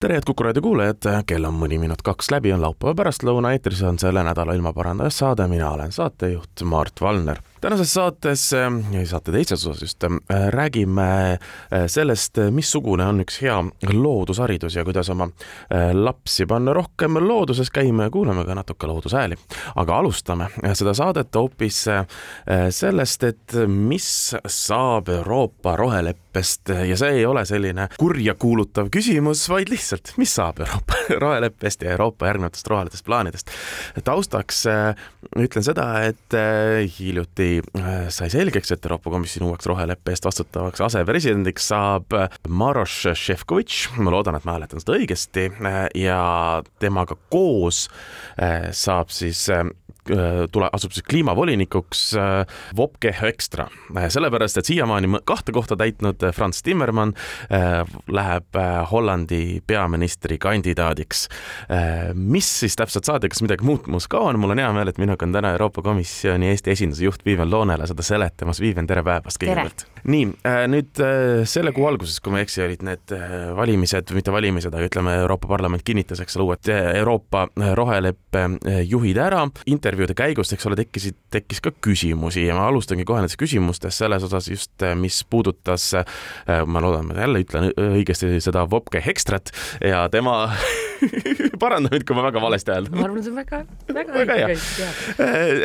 tere, head Kuku raadio kuulajad, kell on mõni minut kaks läbi, on laupäeva pärastlõuna, eetris on selle nädala ilmaparandaja saade, mina olen saatejuht Mart Valner tänases saates, saate teises osas just, räägime äh, sellest, missugune on üks hea loodusharidus ja kuidas oma äh, lapsi panna rohkem looduses käima ja kuulame ka natuke loodushääli. aga alustame seda saadet hoopis äh, sellest, et mis saab Euroopa roheleppest ja see ei ole selline kurja kuulutav küsimus, vaid lihtsalt, mis saab Euroopa roheleppest ja Euroopa järgnevatest rohelistest plaanidest. taustaks ütlen seda, et hiljuti Äh, sai selgeks, et Euroopa Komisjoni uueks roheleppe eest vastutavaks asepresidendiks saab Maroš Šefkovitš, ma loodan, et ma hääletan seda õigesti, äh, ja temaga koos äh, saab siis Äh, tule, asub siis kliimavolinikuks Wopke äh, Extra, äh, sellepärast et siiamaani kahte kohta täitnud Franz Timmermann läheb Hollandi peaministrikandidaadiks. mis siis täpselt saadi, kas midagi muutumus ka on, mul on hea meel, et minuga on täna Euroopa Komisjoni Eesti esinduse juht Viiven Loonele seda seletamas. Viiven, tere päevast kõigepealt! nii, nüüd selle kuu alguses, kui ma ei eksi, olid need valimised, mitte valimised, aga ütleme, Euroopa Parlament kinnitas, eks ole, uued Euroopa roheleppe juhid ära, intervjuu intervjuude käigus, eks ole, tekkisid, tekkis ka küsimusi ja ma alustangi kohe nendest küsimustest selles osas just, mis puudutas, ma loodan, ma jälle ütlen õigesti seda Vopke Hekstrat ja tema paranda mind, kui ma väga valesti hääldan. ma arvan, see on väga, väga, väga hea.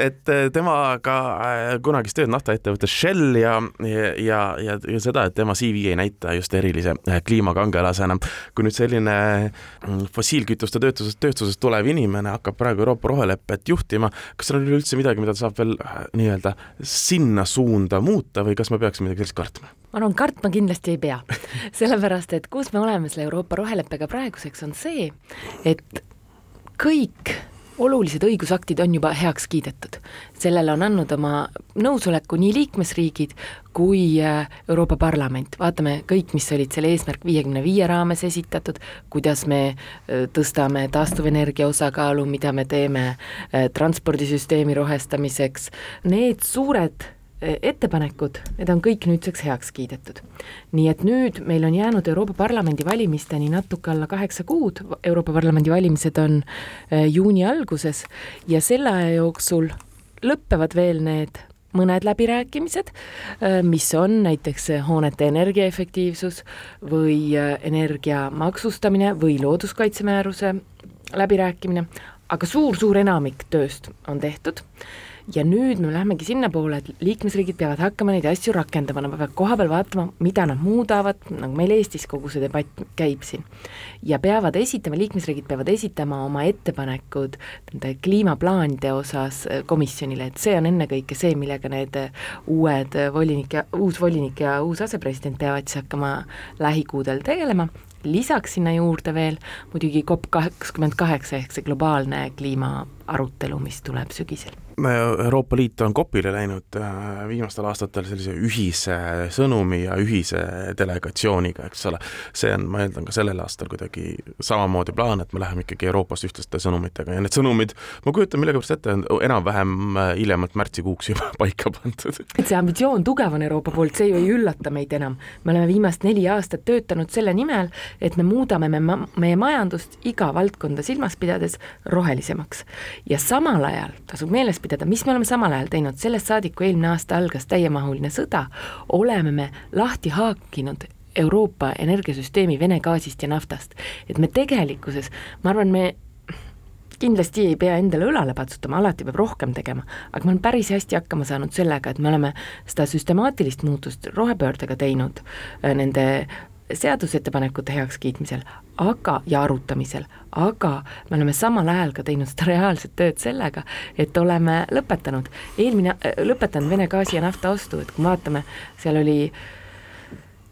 et temaga äh, kunagist tööd naftaettevõttes Shell ja, ja, ja, ja, ja seda, et tema CV ei näita just erilise äh, kliimakangelasena. kui nüüd selline mm, fossiilkütuste tööstusest, tööstusest tulev inimene hakkab praegu Euroopa rohelepet juhtima, kas seal on üleüldse midagi, mida ta saab veel äh, nii-öelda sinna suunda muuta või kas me peaksime midagi sellist kartma? Ma arvan, kartma kindlasti ei pea, sellepärast et kus me oleme selle Euroopa roheleppega praeguseks, on see, et kõik olulised õigusaktid on juba heaks kiidetud. sellele on andnud oma nõusoleku nii liikmesriigid kui äh, Euroopa Parlament, vaatame kõik, mis olid selle eesmärk viiekümne viie raames esitatud, kuidas me äh, tõstame taastuvenergia osakaalu, mida me teeme äh, transpordisüsteemi rohestamiseks, need suured ettepanekud, need on kõik nüüdseks heaks kiidetud. nii et nüüd meil on jäänud Euroopa Parlamendi valimisteni natuke alla kaheksa kuud, Euroopa Parlamendi valimised on äh, juuni alguses ja selle aja jooksul lõpevad veel need mõned läbirääkimised, äh, mis on näiteks hoonete energiaefektiivsus või äh, energia maksustamine või looduskaitsemääruse läbirääkimine, aga suur-suur enamik tööst on tehtud ja nüüd me lähemegi sinnapoole, et liikmesriigid peavad hakkama neid asju rakendama, nad peavad kohapeal vaatama, mida nad muudavad, nagu meil Eestis kogu see debatt käib siin. ja peavad esitama, liikmesriigid peavad esitama oma ettepanekud nende kliimaplaanide osas äh, komisjonile, et see on ennekõike see, millega need äh, uued äh, volinik ja, uus volinik ja uus asepresident peavad siis hakkama lähikuudel tegelema. Lisaks sinna juurde veel muidugi COP kakskümmend kaheksa ehk see globaalne kliimaarutelu, mis tuleb sügisel Euroopa Liit on kopile läinud äh, viimastel aastatel sellise ühise sõnumi ja ühise delegatsiooniga, eks ole. see on, ma eeldan, ka sellel aastal kuidagi samamoodi plaan, et me läheme ikkagi Euroopast ühtlaste sõnumitega ja need sõnumid, ma kujutan millegipärast ette, on enam-vähem äh, hiljemalt märtsikuuks juba paika pandud. et see ambitsioon tugev on Euroopa poolt, see ju ei üllata meid enam. me oleme viimast neli aastat töötanud selle nimel, et me muudame me ma meie majandust iga valdkonda silmas pidades rohelisemaks. Ja samal ajal tasub meeles pidada, mis me oleme samal ajal teinud, sellest saadik, kui eelmine aasta algas täiemahuline sõda, oleme me lahti haakinud Euroopa energiasüsteemi Vene gaasist ja naftast. et me tegelikkuses, ma arvan, me kindlasti ei pea endale õlale patsutama, alati peab rohkem tegema, aga me oleme päris hästi hakkama saanud sellega, et me oleme seda süstemaatilist muutust rohepöördega teinud, äh, nende seadusettepanekute heakskiitmisel, aga, ja arutamisel, aga me oleme samal ajal ka teinud seda reaalset tööd sellega, et oleme lõpetanud, eelmine, lõpetanud Vene gaasi ja nafta ostu, et kui me vaatame, seal oli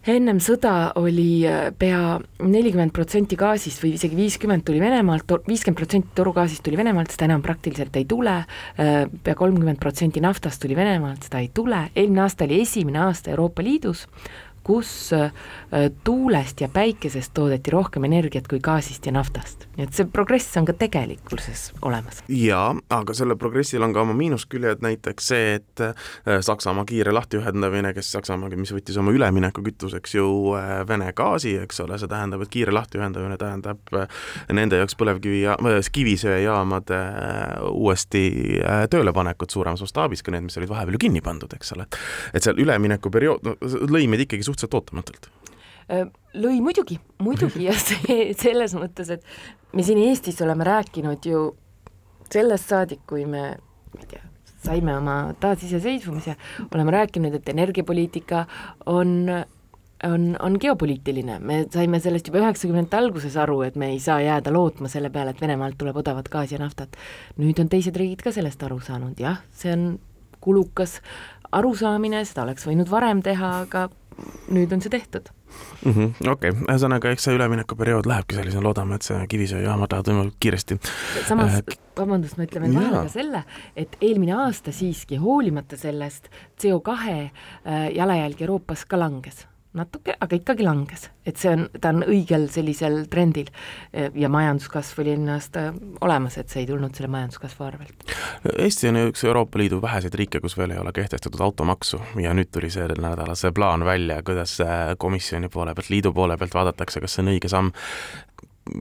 ennem sõda oli äh, pea nelikümmend protsenti gaasist või isegi viiskümmend tuli Venemaalt, viiskümmend protsenti torugaasist tuli Venemaalt, seda enam praktiliselt ei tule, äh, pea kolmkümmend protsenti naftast tuli Venemaalt, seda ei tule, eelmine aasta oli esimene aasta Euroopa Liidus, kus äh, tuulest ja päikesest toodeti rohkem energiat kui gaasist ja naftast. nii et see progress on ka tegelikkuses olemas. jaa, aga sellel progressil on ka oma miinusküljed, näiteks see, et äh, Saksamaa kiire lahtiühendamine, kes Saksamaaga, mis võttis oma üleminekukütuseks ju äh, Vene gaasi, eks ole, see tähendab, et kiire lahtiühendamine tähendab nende jaoks põlevkivi ja kivisöejaamade uuesti töölepanekut suuremas mastaabis, ka need, mis olid vahepeal ju kinni pandud, eks ole. et seal üleminekuperiood, no lõi meid ikkagi suhteliselt ootamatult. Lõi muidugi, muidugi ja see selles mõttes, et me siin Eestis oleme rääkinud ju sellest saadik, kui me, ma ei tea, saime oma taasiseseisvumise, oleme rääkinud, et energiapoliitika on on, on geopoliitiline, me saime sellest juba üheksakümnendate alguses aru, et me ei saa jääda lootma selle peale, et Venemaalt tuleb odavat gaasi ja naftat. nüüd on teised riigid ka sellest aru saanud, jah, see on kulukas arusaamine, seda oleks võinud varem teha, aga nüüd on see tehtud mm -hmm,. okei okay., ühesõnaga, eks see üleminekuperiood lähebki sellisena, loodame, et see kivisöejaamad lähevad võimalikult kiiresti. samas äh,, vabandust, ma ütlen veel vahele ka selle, et eelmine aasta siiski hoolimata sellest CO kahe äh, jalajälg Euroopas ka langes natuke, aga ikkagi langes, et see on, ta on õigel sellisel trendil ja majanduskasv oli eelmine aasta olemas, et see ei tulnud selle majanduskasvu arvelt. Eesti on ju üks Euroopa Liidu väheseid riike, kus veel ei ole kehtestatud automaksu ja nüüd tuli sel nädalal see plaan välja, kuidas komisjoni poole pealt, liidu poole pealt vaadatakse, kas see on õige samm.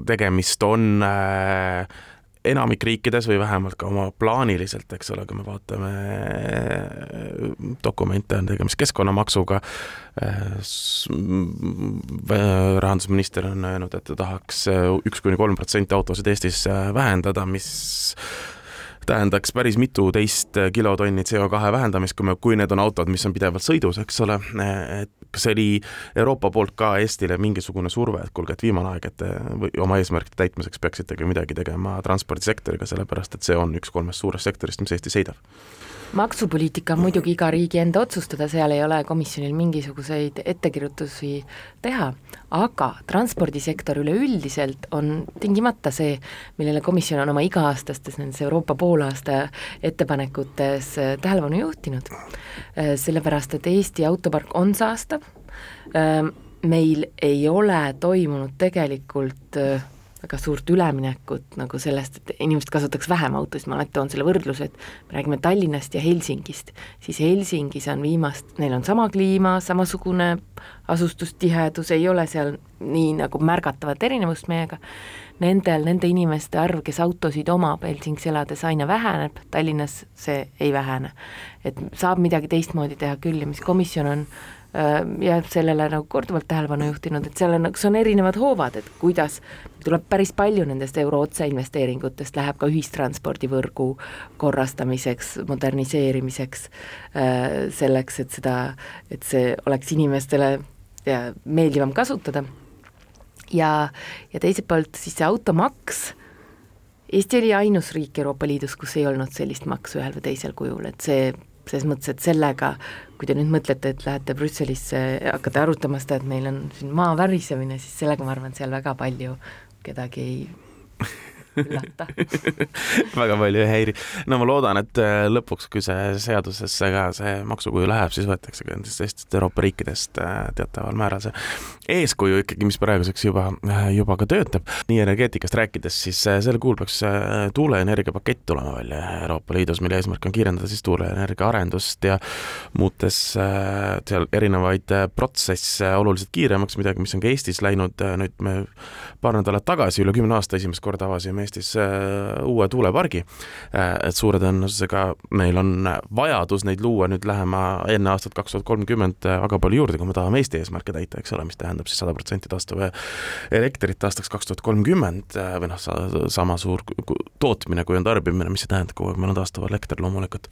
tegemist on äh, enamik riikides või vähemalt ka oma plaaniliselt, eks ole, kui me vaatame äh, dokumente, on tegemist keskkonnamaksuga. Äh, rahandusminister on öelnud, et ta tahaks äh, üks kuni kolm protsenti autosid Eestis vähendada, mis tähendaks päris mituteist kilotonni CO2 vähendamist, kui me, kui need on autod, mis on pidevalt sõidus, eks ole, et kas oli Euroopa poolt ka Eestile mingisugune surve, et kuulge, et viimane aeg, et te oma eesmärkide täitmiseks peaksite ka midagi tegema transpordisektoriga, sellepärast et see on üks kolmest suurest sektorist, mis Eestis heidab? Maksupoliitika on muidugi iga riigi enda otsustada, seal ei ole komisjonil mingisuguseid ettekirjutusi teha, aga transpordisektor üleüldiselt on tingimata see, millele komisjon on oma iga-aastastes nendes Euroopa poolaasta ettepanekutes tähelepanu juhtinud. Äh, sellepärast et Eesti autopark on saastav, ähm, meil ei ole toimunud tegelikult äh, väga suurt üleminekut nagu sellest, et inimesed kasutaks vähem autosid, ma alati toon selle võrdluse, et me räägime Tallinnast ja Helsingist, siis Helsingis on viimast, neil on sama kliima, samasugune asustustihedus, ei ole seal nii nagu märgatavat erinevust meiega, nendel, nende inimeste arv, kes autosid omab Helsingis elades, aina väheneb, Tallinnas see ei vähene. et saab midagi teistmoodi teha küll ja mis komisjon on äh, ja sellele nagu korduvalt tähelepanu juhtinud, et seal on, kas on erinevad hoovad, et kuidas tuleb päris palju nendest euro otseinvesteeringutest läheb ka ühistranspordivõrgu korrastamiseks, moderniseerimiseks, äh, selleks, et seda, et see oleks inimestele meeldivam kasutada. Ja, ja teiselt poolt siis see automaks, Eesti oli ainus riik Euroopa Liidus, kus ei olnud sellist maksu ühel või teisel kujul, et see selles mõttes, et sellega, kui te nüüd mõtlete, et lähete Brüsselisse, hakkate arutama seda, et meil on siin maa värisemine, siis sellega ma arvan, seal väga palju kedagi ei üllata väga palju ei häiri. no ma loodan, et äh, lõpuks, kui see seadusesse ka see maksukuju läheb, siis võetakse ka nendest teistest Euroopa riikidest äh, teataval määral see eeskuju ikkagi, mis praeguseks juba, äh, juba ka töötab. nii energeetikast rääkides, siis sel kuul peaks tuuleenergia pakett tulema välja Euroopa Liidus, mille eesmärk on kiirendada siis tuuleenergia arendust ja muutes seal erinevaid protsesse oluliselt kiiremaks, midagi, mis on ka Eestis läinud, nüüd me paar nädalat tagasi, üle kümne aasta esimest korda avasime Eestis äh, uue tuulepargi, äh, et suure tõenäosusega meil on vajadus neid luua nüüd lähema enne aastat kaks tuhat kolmkümmend äh, väga palju juurde, kui me tahame Eesti eesmärke täita, eks ole, mis tähendab siis sada protsenti taastuv elektrit aastaks kaks tuhat kolmkümmend või noh, sama suur tootmine, kui on tarbimine, mis see tähendab, kogu aeg meil on taastuv elekter loomulikult.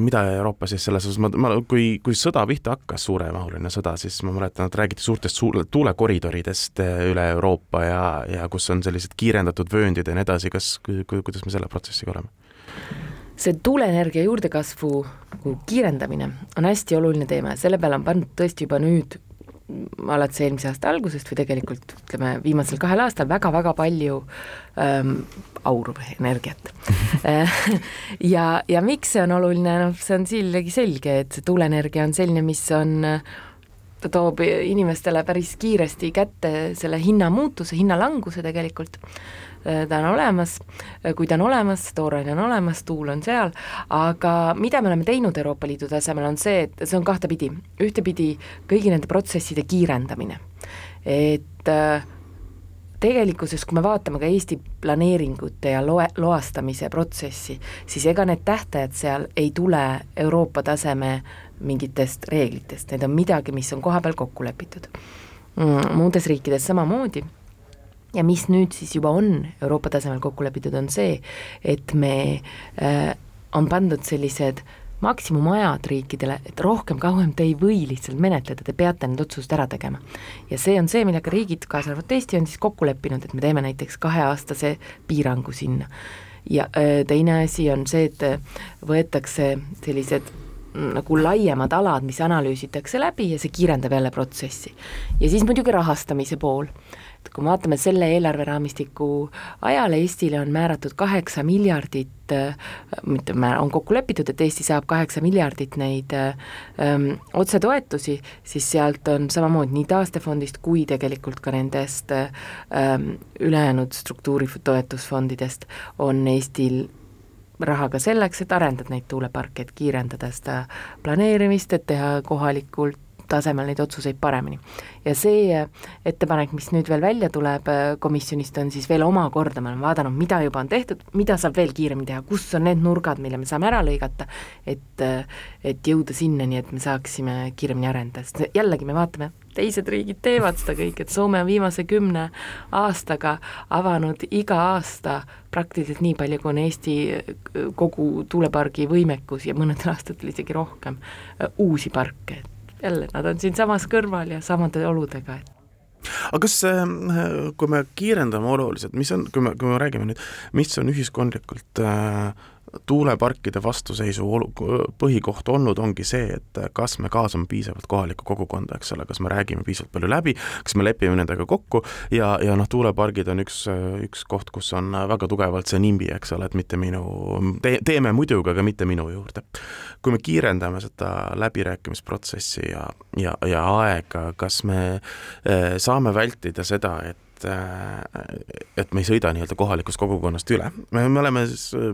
Mida Euroopa siis selles osas, ma, ma, kui, kui sõda pihta hakkas, suuremahuline sõda, siis ma mäletan, et räägiti suurtest suur, tuulekoridoridest üle Euroopa ja, ja kus on sellised kiirendatud piiratud vööndid ja nii edasi, kas, kuidas me selle protsessiga oleme? see tuuleenergia juurdekasvu kiirendamine on hästi oluline teema ja selle peale on pandud tõesti juba nüüd alates eelmise aasta algusest või tegelikult ütleme, viimasel kahel aastal väga-väga palju ähm, auru energiat ja, ja miks see on oluline, noh, see on siilegi selge, et see tuuleenergia on selline, mis on ta toob inimestele päris kiiresti kätte selle hinnamuutuse, hinnalanguse tegelikult. Äh, ta on olemas, äh, kui ta on olemas, tooraine on olemas, tuul on seal, aga mida me oleme teinud Euroopa Liidu tasemel, on see, et see on kahtepidi, ühtepidi kõigi nende protsesside kiirendamine, et äh, tegelikkuses, kui me vaatame ka Eesti planeeringute ja loe, loastamise protsessi, siis ega need tähtajad seal ei tule Euroopa taseme mingitest reeglitest, need on midagi, mis on kohapeal kokku lepitud mm,. Muudes riikides samamoodi ja mis nüüd siis juba on Euroopa tasemel kokku lepitud, on see, et me äh,, on pandud sellised maksimumajad riikidele, et rohkem kauem te ei või lihtsalt menetleda, te peate need otsused ära tegema. ja see on see, millega riigid, kaasa arvatud Eesti, on siis kokku leppinud, et me teeme näiteks kaheaastase piirangu sinna. ja äh, teine asi on see, et võetakse sellised nagu laiemad alad, mis analüüsitakse läbi ja see kiirendab jälle protsessi. ja siis muidugi rahastamise pool et kui me vaatame selle eelarveraamistiku ajal, Eestile on määratud kaheksa miljardit, mitte määr-, on kokku lepitud, et Eesti saab kaheksa miljardit neid ähm, otsetoetusi, siis sealt on samamoodi nii taastefondist kui tegelikult ka nendest ähm, ülejäänud struktuuritoetusfondidest on Eestil raha ka selleks, et arendada neid tuuleparke, et kiirendada seda planeerimist, et teha kohalikult tasemel neid otsuseid paremini. ja see äh, ettepanek, mis nüüd veel välja tuleb äh, komisjonist, on siis veel omakorda, me oleme vaadanud, mida juba on tehtud, mida saab veel kiiremini teha, kus on need nurgad, mille me saame ära lõigata, et äh, et jõuda sinnani, et me saaksime kiiremini arendada, sest jällegi me vaatame, teised riigid teevad seda kõike, et Soome on viimase kümne aastaga avanud iga aasta praktiliselt nii palju, kui on Eesti kogu tuulepargi võimekus ja mõnedel aastatel isegi rohkem uusi parke, et jälle, nad on siinsamas kõrval ja samade oludega, et aga kas, äh, kui me kiirendame oluliselt, mis on, kui me, kui me räägime nüüd, mis on ühiskondlikult äh, tuuleparkide vastuseisu olu-, põhikoht olnud ongi see, et kas me kaasame piisavalt kohalikku kogukonda, eks ole, kas me räägime piisavalt palju läbi, kas me lepime nendega kokku ja, ja noh, tuulepargid on üks, üks koht, kus on väga tugevalt see nimbi, eks ole, et mitte minu te,, teeme muidugi, aga mitte minu juurde. kui me kiirendame seda läbirääkimisprotsessi ja, ja, ja aega, kas me eh, saame vältida seda, et et, äh, et me ei sõida nii-öelda kohalikust kogukonnast üle. me, me oleme siis äh,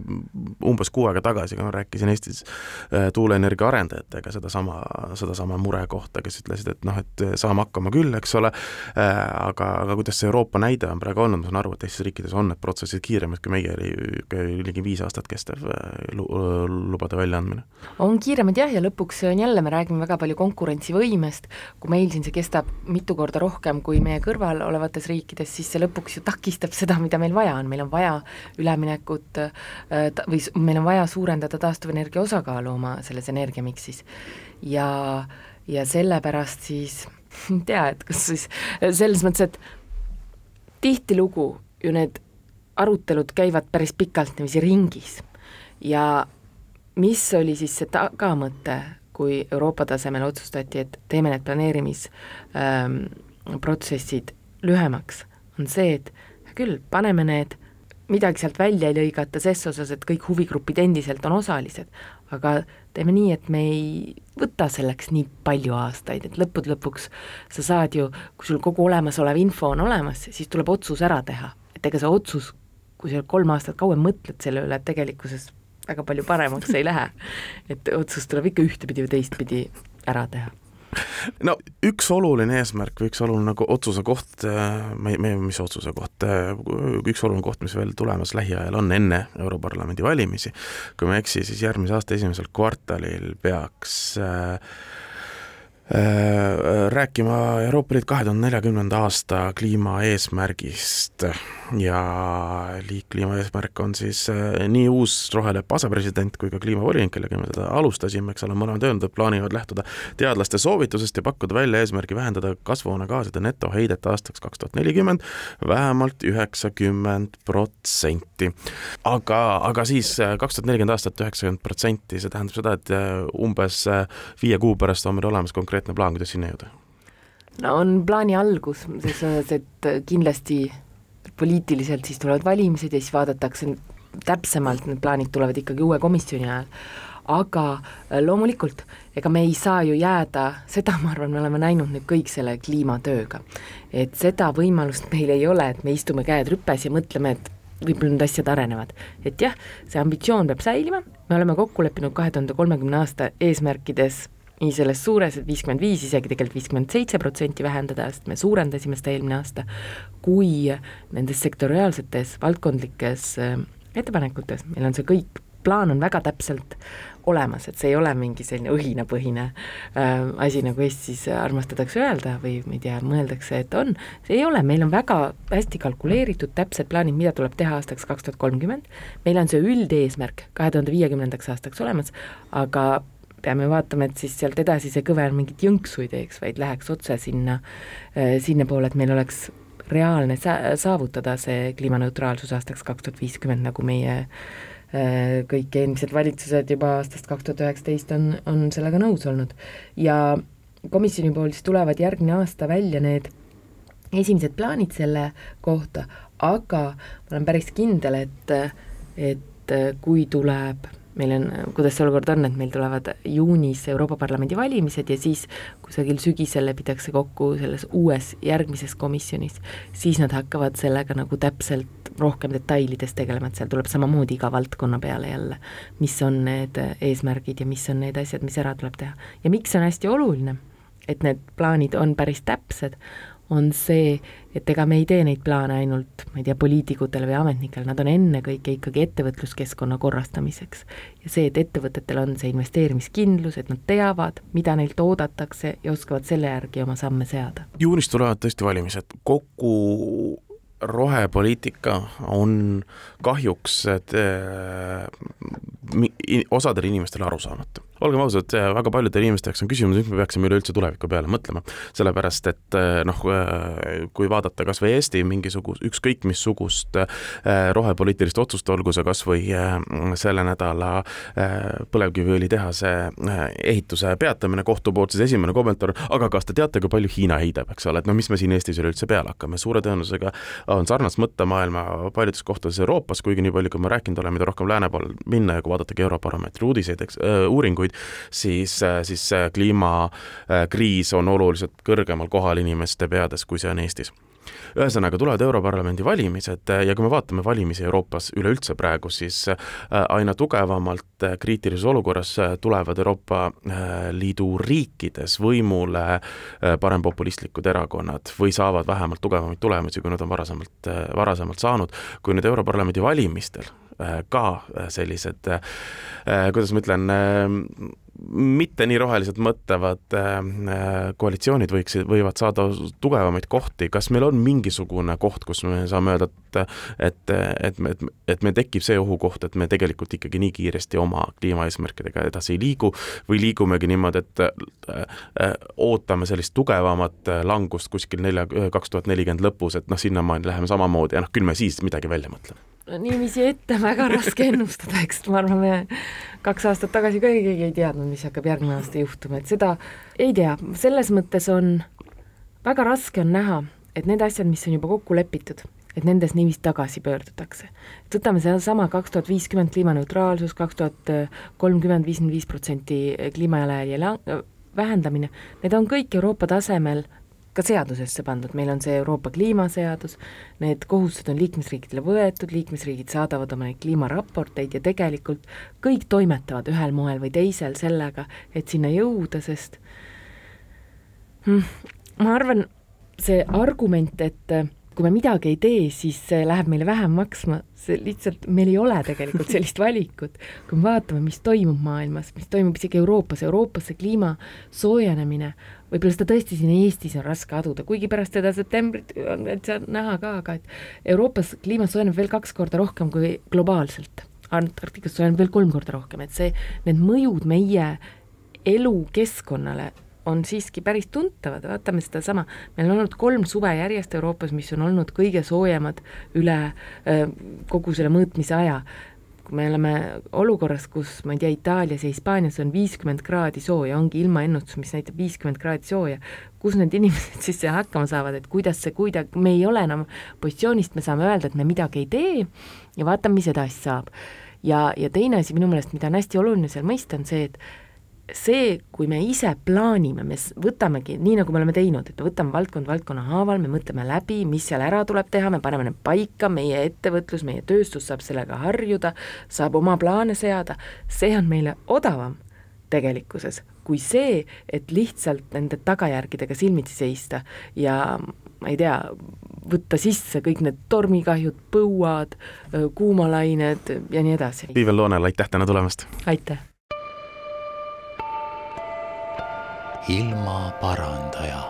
umbes kuu aega tagasi, kui ma rääkisin Eestis äh, tuuleenergia arendajatega sedasama, sedasama murekohta, kes ütlesid, et noh, et saame hakkama küll, eks ole, aga, aga kuidas see Euroopa näide on praegu olnud, ma saan aru, et teistes riikides on need protsessid kiiremad kui meie oli ligi viis aastat kestev lubade väljaandmine. on kiiremad jah, ja lõpuks jälle, me räägime väga palju konkurentsivõimest, kui meil siin see kestab mitu korda rohkem kui meie kõrval olevates riikides, rääkides, siis see lõpuks ju takistab seda, mida meil vaja on, meil on vaja üleminekut äh, või meil on vaja suurendada taastuvenergia osakaalu oma selles energiamiksis. ja, ja sellepärast siis, ei tea, et kas siis selles mõttes, et tihtilugu ju need arutelud käivad päris pikalt niiviisi ringis. Ja mis oli siis see tagamõte, kui Euroopa tasemel otsustati, et teeme need planeerimisprotsessid ähm, lühemaks, on see, et hea küll, paneme need, midagi sealt välja ei lõigata ses osas, et kõik huvigrupid endiselt on osalised, aga teeme nii, et me ei võta selleks nii palju aastaid, et lõppude lõpuks sa saad ju, kui sul kogu olemasolev info on olemas, siis tuleb otsus ära teha, et ega see otsus, kui sa kolm aastat kauem mõtled selle üle, et tegelikkuses väga palju paremaks ei lähe. et otsus tuleb ikka ühtepidi või teistpidi ära teha no üks oluline eesmärk või üks oluline nagu otsuse koht, äh, me, me, mis otsuse koht, äh, üks oluline koht, mis veel tulemas lähiajal on enne Europarlamendi valimisi, kui ma ei eksi, siis järgmise aasta esimesel kvartalil peaks Äh, rääkima Euroopa Liit kahe tuhande neljakümnenda aasta kliimaeesmärgist ja liitkliimaeesmärk on siis äh, nii uus roheleppe asepresident kui ka kliimavolinik, kellega me seda alustasime, eks ole, mõlemad öelnud, et plaanivad lähtuda teadlaste soovitusest ja pakkuda välja eesmärgi vähendada kasvuhoonegaaside netoheidet aastaks kaks tuhat nelikümmend vähemalt üheksakümmend protsenti. aga, aga siis äh, kaks tuhat nelikümmend aastat üheksakümmend protsenti, see tähendab seda, et umbes viie kuu pärast on meil olemas konkreetne konkreetne plaan, kuidas sinna jõuda? no on plaani algus, selles mõttes, et kindlasti poliitiliselt siis tulevad valimised ja siis vaadatakse täpsemalt, need plaanid tulevad ikkagi uue komisjoni ajal, aga äh, loomulikult, ega me ei saa ju jääda, seda ma arvan, me oleme näinud nüüd kõik selle kliimatööga. et seda võimalust meil ei ole, et me istume käed rüpes ja mõtleme, et võib-olla need asjad arenevad. et jah, see ambitsioon peab säilima, me oleme kokku leppinud kahe tuhande kolmekümne aasta eesmärkides nii selles suures, et viiskümmend viis, isegi tegelikult viiskümmend seitse protsenti vähendada, sest me suurendasime seda eelmine aasta, kui nendes sektoriaalsetes valdkondlikes äh, ettepanekutes, meil on see kõik, plaan on väga täpselt olemas, et see ei ole mingi selline õhinapõhine äh, asi, nagu Eestis armastatakse öelda või ma ei tea, mõeldakse, et on, see ei ole, meil on väga hästi kalkuleeritud täpsed plaanid, mida tuleb teha aastaks kaks tuhat kolmkümmend, meil on see üldeesmärk kahe tuhande viiekümnendaks aastaks olemas, aga peame vaatama, et siis sealt edasi see kõver mingit jõnksu ei teeks, vaid läheks otse sinna, äh, sinnapoole, et meil oleks reaalne sa-, saavutada see kliimaneutraalsus aastaks kaks tuhat viiskümmend, nagu meie äh, kõik eelmised valitsused juba aastast kaks tuhat üheksateist on, on sellega nõus olnud. ja komisjoni poolt siis tulevad järgmine aasta välja need esimesed plaanid selle kohta, aga ma olen päris kindel, et, et kui tuleb meil on, kuidas see olukord on, et meil tulevad juunis Euroopa Parlamendi valimised ja siis kusagil sügisel lepitakse kokku selles uues järgmises komisjonis, siis nad hakkavad sellega nagu täpselt rohkem detailides tegelema, et seal tuleb samamoodi iga valdkonna peale jälle, mis on need eesmärgid ja mis on need asjad, mis ära tuleb teha. ja miks see on hästi oluline, et need plaanid on päris täpsed, on see, et ega me ei tee neid plaane ainult, ma ei tea, poliitikutele või ametnikele, nad on ennekõike ikkagi ettevõtluskeskkonna korrastamiseks. ja see, et ettevõtetel on see investeerimiskindlus, et nad teavad, mida neilt oodatakse ja oskavad selle järgi oma samme seada. juunis tulevad tõesti valimised, kogu rohepoliitika on kahjuks et, äh, osadele inimestele arusaamatu olgem ausad, väga paljudele inimeste jaoks on küsimus, miks me peaksime üleüldse tuleviku peale mõtlema. sellepärast, et eh, noh, eh, kui vaadata kas või Eesti mingisugust, ükskõik missugust eh, rohepoliitilist otsust, olgu see kas või selle nädala põlevkiviõlitehase ehituse peatamine kohtu poolt, siis esimene kommentaar, aga kas te teate, kui palju Hiina heidab, eks ole, et no mis me siin Eestis üleüldse peale hakkame, suure tõenäosusega on sarnast mõttemaailma paljudes kohtades Euroopas, kuigi nii palju, kui ma rääkinud olen, mida rohkem lääne pool minna ja kui vaadatagi Eurobaromeetri uudiseid, eks uuringuid, aastaid, siis, äh, siis kliimakriis on oluliselt kõrgemal kohal inimeste peades, kui see on Eestis ühesõnaga, tulevad Europarlamendi valimised äh, ja kui me vaatame valimisi Euroopas üleüldse praegu, siis äh, aina tugevamalt kriitilises olukorras tulevad Euroopa Liidu riikides võimule parempopulistlikud erakonnad või saavad vähemalt tugevamaid tulemusi, kui nad on varasemalt, varasemalt saanud. kui nüüd Europarlamendi valimistel ka sellised, kuidas ma ütlen, mitte nii roheliselt mõtlevad koalitsioonid võiksid, võivad saada tugevamaid kohti, kas meil on mingisugune koht, kus me saame öelda, et et, et, et, et meil tekib see ohukoht, et me tegelikult ikkagi nii kiiresti oma kliimaeesmärkidega edasi ei liigu või liigumegi niimoodi, et ootame sellist tugevamat langust kuskil nelja, kaks tuhat nelikümmend lõpus, et noh, sinnamaani läheme samamoodi ja noh, küll me siis midagi välja mõtleme niiviisi ette väga raske ennustada, eks ma arvan, me kaks aastat tagasi ka keegi ei teadnud, mis hakkab järgmine aasta juhtuma, et seda ei tea, selles mõttes on väga raske on näha, et need asjad, mis on juba kokku lepitud, et nendes niiviisi tagasi pöördutakse. et võtame sedasama kaks tuhat viiskümmend kliimaneutraalsus, kaks tuhat kolmkümmend viiskümmend viis protsenti kliimajalajälje vähendamine, need on kõik Euroopa tasemel ka seadusesse pandud, meil on see Euroopa kliimaseadus, need kohustused on liikmesriikidele võetud, liikmesriigid saadavad oma neid kliimaraporteid ja tegelikult kõik toimetavad ühel moel või teisel sellega, et sinna jõuda, sest hmm, ma arvan, see argument, et kui me midagi ei tee, siis see läheb meile vähem maksma, see lihtsalt, meil ei ole tegelikult sellist valikut. kui me vaatame, mis toimub maailmas, mis toimub isegi Euroopas, Euroopas see kliima soojenemine, võib-olla seda tõesti siin Eestis on raske aduda, kuigi pärast seda septembrit on täitsa näha ka, aga et Euroopas kliima soojeneb veel kaks korda rohkem kui globaalselt. Antarktikas soojeneb veel kolm korda rohkem, et see, need mõjud meie elukeskkonnale on siiski päris tuntavad, vaatame sedasama, meil on olnud kolm suve järjest Euroopas, mis on olnud kõige soojemad üle kogu selle mõõtmise aja. kui me oleme olukorras, kus ma ei tea, Itaalias ja Hispaanias on viiskümmend kraadi sooja, ongi ilmaennustus, mis näitab viiskümmend kraadi sooja, kus need inimesed siis hakkama saavad, et kuidas see kuidagi, me ei ole enam positsioonist, me saame öelda, et me midagi ei tee ja vaatame, mis edasi saab. ja, ja teine asi minu meelest, mida on hästi oluline seal mõista, on see, et see, kui me ise plaanime, me võtamegi, nii nagu me oleme teinud, et me võtame valdkond valdkonna haaval, me mõtleme läbi, mis seal ära tuleb teha, me paneme need paika, meie ettevõtlus, meie tööstus saab sellega harjuda, saab oma plaane seada, see on meile odavam tegelikkuses, kui see, et lihtsalt nende tagajärgedega silmitsi seista ja ma ei tea, võtta sisse kõik need tormikahjud, põuad, kuumalained ja nii edasi. Viivel Loonel, aitäh täna tulemast! aitäh! Ilmaparandaja.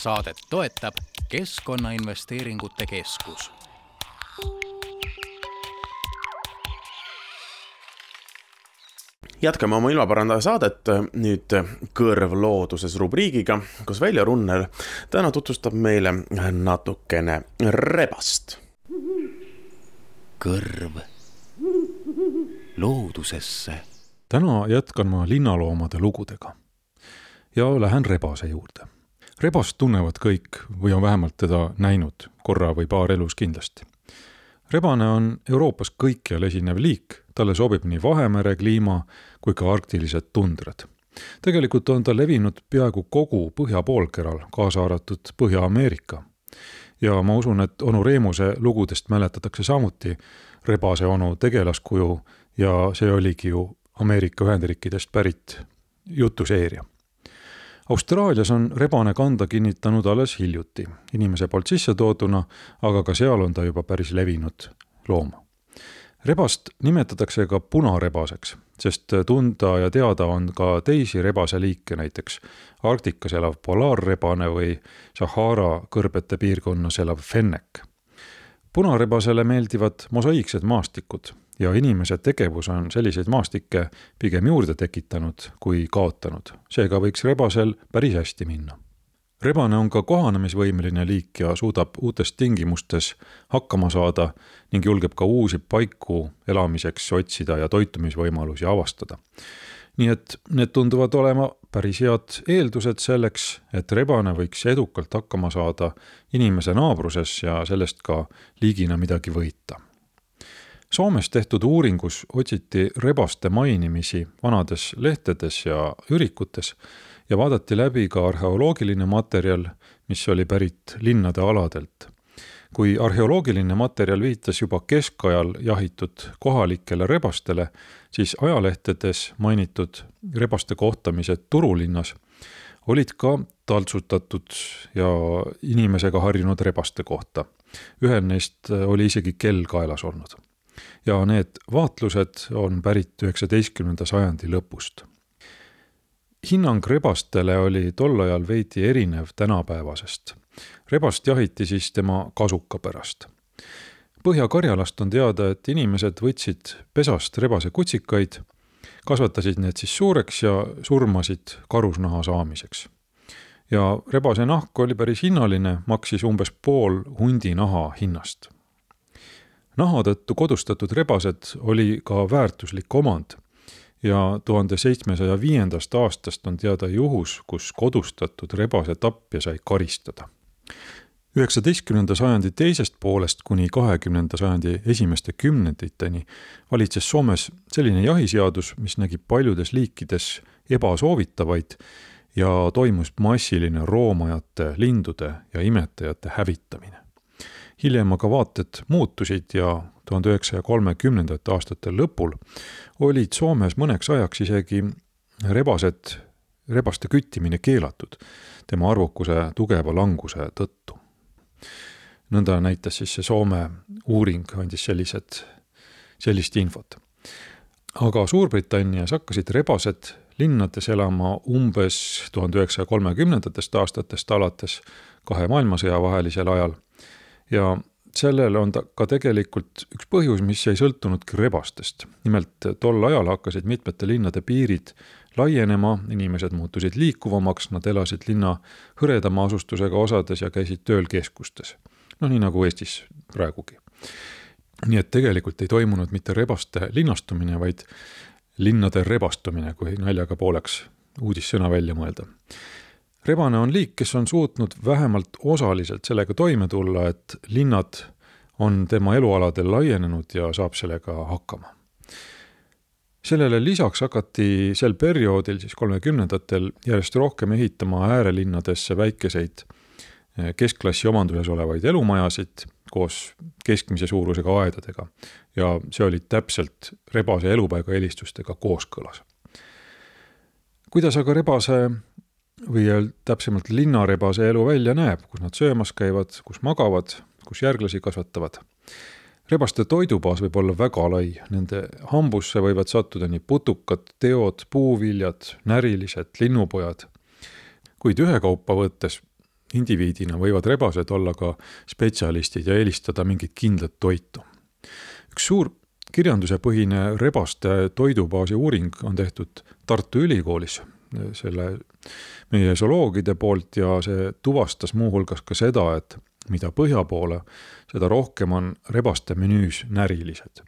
saadet toetab Keskkonnainvesteeringute Keskus jätkame oma ilmaparandaja saadet nüüd Kõrv looduses rubriigiga, kus Veljo Runner täna tutvustab meile natukene rebast. kõrv loodusesse. täna jätkan ma linnaloomade lugudega ja lähen rebase juurde. rebast tunnevad kõik või on vähemalt teda näinud korra või paar elus kindlasti. rebane on Euroopas kõikjal esinev liik, talle sobib nii Vahemere kliima kui ka arktilised tundrad. tegelikult on ta levinud peaaegu kogu põhjapoolkeral, kaasa arvatud Põhja-Ameerika. ja ma usun, et onu Reemuse lugudest mäletatakse samuti rebase onu tegelaskuju ja see oligi ju Ameerika Ühendriikidest pärit jutuseeria. Austraalias on rebane kanda kinnitanud alles hiljuti, inimese poolt sisse tooduna, aga ka seal on ta juba päris levinud loom. rebast nimetatakse ka punarebaseks, sest tunda ja teada on ka teisi rebaseliike, näiteks Arktikas elav polaarrebane või Sahara kõrbete piirkonnas elav fennek punarebasele meeldivad mosaiiksed maastikud ja inimese tegevus on selliseid maastikke pigem juurde tekitanud kui kaotanud. seega võiks rebasel päris hästi minna. rebane on ka kohanemisvõimeline liik ja suudab uutes tingimustes hakkama saada ning julgeb ka uusi paiku elamiseks otsida ja toitumisvõimalusi avastada nii et need tunduvad olema päris head eeldused selleks, et rebane võiks edukalt hakkama saada inimese naabruses ja sellest ka liigina midagi võita. Soomes tehtud uuringus otsiti rebaste mainimisi vanades lehtedes ja ürikutes ja vaadati läbi ka arheoloogiline materjal, mis oli pärit linnade aladelt kui arheoloogiline materjal viitas juba keskajal jahitud kohalikele rebastele, siis ajalehtedes mainitud rebaste kohtamised Turulinnas olid ka taltsutatud ja inimesega harjunud rebaste kohta. ühel neist oli isegi kell kaelas olnud. Ja need vaatlused on pärit üheksateistkümnenda sajandi lõpust. hinnang rebastele oli tol ajal veidi erinev tänapäevasest. rebast jahiti siis tema kasuka pärast Põhja-Karjalast on teada, et inimesed võtsid pesast rebasekutsikaid, kasvatasid need siis suureks ja surmasid karusnaha saamiseks. ja rebase nahk oli päris hinnaline, maksis umbes pool hundi naha hinnast. Naha tõttu kodustatud rebased oli ka väärtuslik omand ja tuhande seitsmesaja viiendast aastast on teada juhus, kus kodustatud rebase tapja sai karistada üheksateistkümnenda sajandi teisest poolest kuni kahekümnenda sajandi esimeste kümnenditeni valitses Soomes selline jahiseadus, mis nägi paljudes liikides ebasoovitavaid ja toimus massiline roomajate, lindude ja imetajate hävitamine. Hiljem aga vaated muutusid ja tuhande üheksasaja kolmekümnendate aastate lõpul olid Soomes mõneks ajaks isegi rebased, rebaste küttimine keelatud tema arvukuse tugeva languse tõttu nõnda näitas siis see Soome uuring, andis sellised, sellist infot. aga Suurbritannias hakkasid rebased linnades elama umbes tuhande üheksasaja kolmekümnendatest aastatest alates kahe maailmasõja vahelisel ajal ja sellel on ta ka tegelikult üks põhjus, mis ei sõltunudki rebastest. nimelt tol ajal hakkasid mitmete linnade piirid laienema, inimesed muutusid liikuvamaks, nad elasid linna hõredama asustusega osades ja käisid tööl keskustes. no nii nagu Eestis praegugi. nii et tegelikult ei toimunud mitte rebaste linnastumine, vaid linnade rebastumine, kui naljaga pooleks uudissõna välja mõelda. Rebane on liik, kes on suutnud vähemalt osaliselt sellega toime tulla, et linnad on tema elualadel laienenud ja saab sellega hakkama. sellele lisaks hakati sel perioodil, siis kolmekümnendatel, järjest rohkem ehitama äärelinnadesse väikeseid eh, keskklassi omanduses olevaid elumajasid koos keskmise suurusega aedadega. ja see oli täpselt rebase elupaiga eelistustega kooskõlas. kuidas aga rebase või täpsemalt linnarebase elu välja näeb, kus nad söömas käivad, kus magavad, kus järglasi kasvatavad. rebaste toidubaas võib olla väga lai, nende hambusse võivad sattuda nii putukad, teod, puuviljad, närilised, linnupojad. kuid ühekaupa võttes indiviidina võivad rebased olla ka spetsialistid ja eelistada mingit kindlat toitu. üks suur kirjandusepõhine rebaste toidubaasi uuring on tehtud Tartu Ülikoolis selle meie zooloogide poolt ja see tuvastas muuhulgas ka seda, et mida põhja poole, seda rohkem on rebaste menüüs närilised.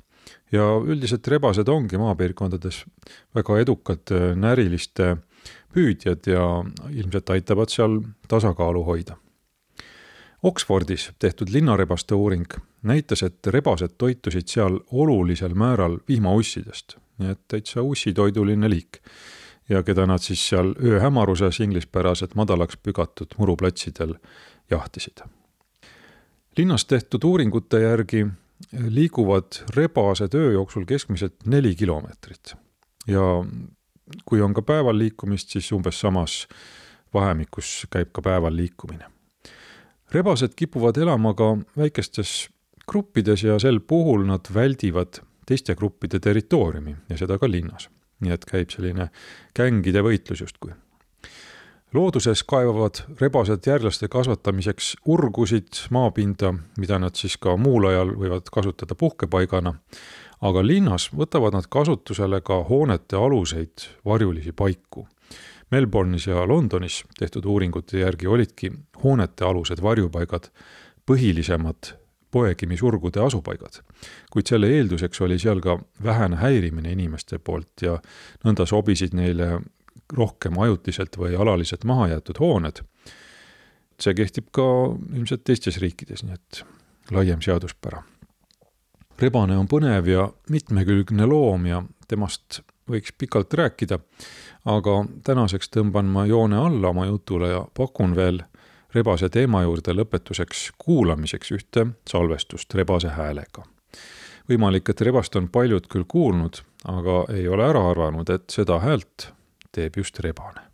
ja üldiselt rebased ongi maapiirkondades väga edukad äh, näriliste püüdjad ja ilmselt aitavad seal tasakaalu hoida. Oxfordis tehtud linnarebaste uuring näitas, et rebased toitusid seal olulisel määral vihmaussidest, nii et täitsa ussitoiduline liik ja keda nad siis seal ööhämaruses inglispäraselt madalaks pügatud muruplatsidel jahtisid linnas tehtud uuringute järgi liiguvad rebased öö jooksul keskmiselt neli kilomeetrit. ja kui on ka päeval liikumist, siis umbes samas vahemikus käib ka päeval liikumine. rebased kipuvad elama ka väikestes gruppides ja sel puhul nad väldivad teiste gruppide territooriumi ja seda ka linnas. Nii et käib selline gängide võitlus justkui looduses kaevavad rebased järglaste kasvatamiseks urgusid, maapinda, mida nad siis ka muul ajal võivad kasutada puhkepaigana, aga linnas võtavad nad kasutusele ka hoonete aluseid varjulisi paiku. Melbourne'is ja Londonis tehtud uuringute järgi olidki hoonete alused varjupaigad põhilisemad poegimisurgude asupaigad. kuid selle eelduseks oli seal ka vähene häirimine inimeste poolt ja nõnda sobisid neile rohkem ajutiselt või alaliselt maha jäetud hooned. see kehtib ka ilmselt teistes riikides, nii et laiem seaduspära. rebane on põnev ja mitmekülgne loom ja temast võiks pikalt rääkida, aga tänaseks tõmban ma joone alla oma jutule ja pakun veel rebase teema juurde lõpetuseks kuulamiseks ühte salvestust rebase häälega. võimalik, et rebast on paljud küll kuulnud, aga ei ole ära arvanud, et seda häält teeb just rebane.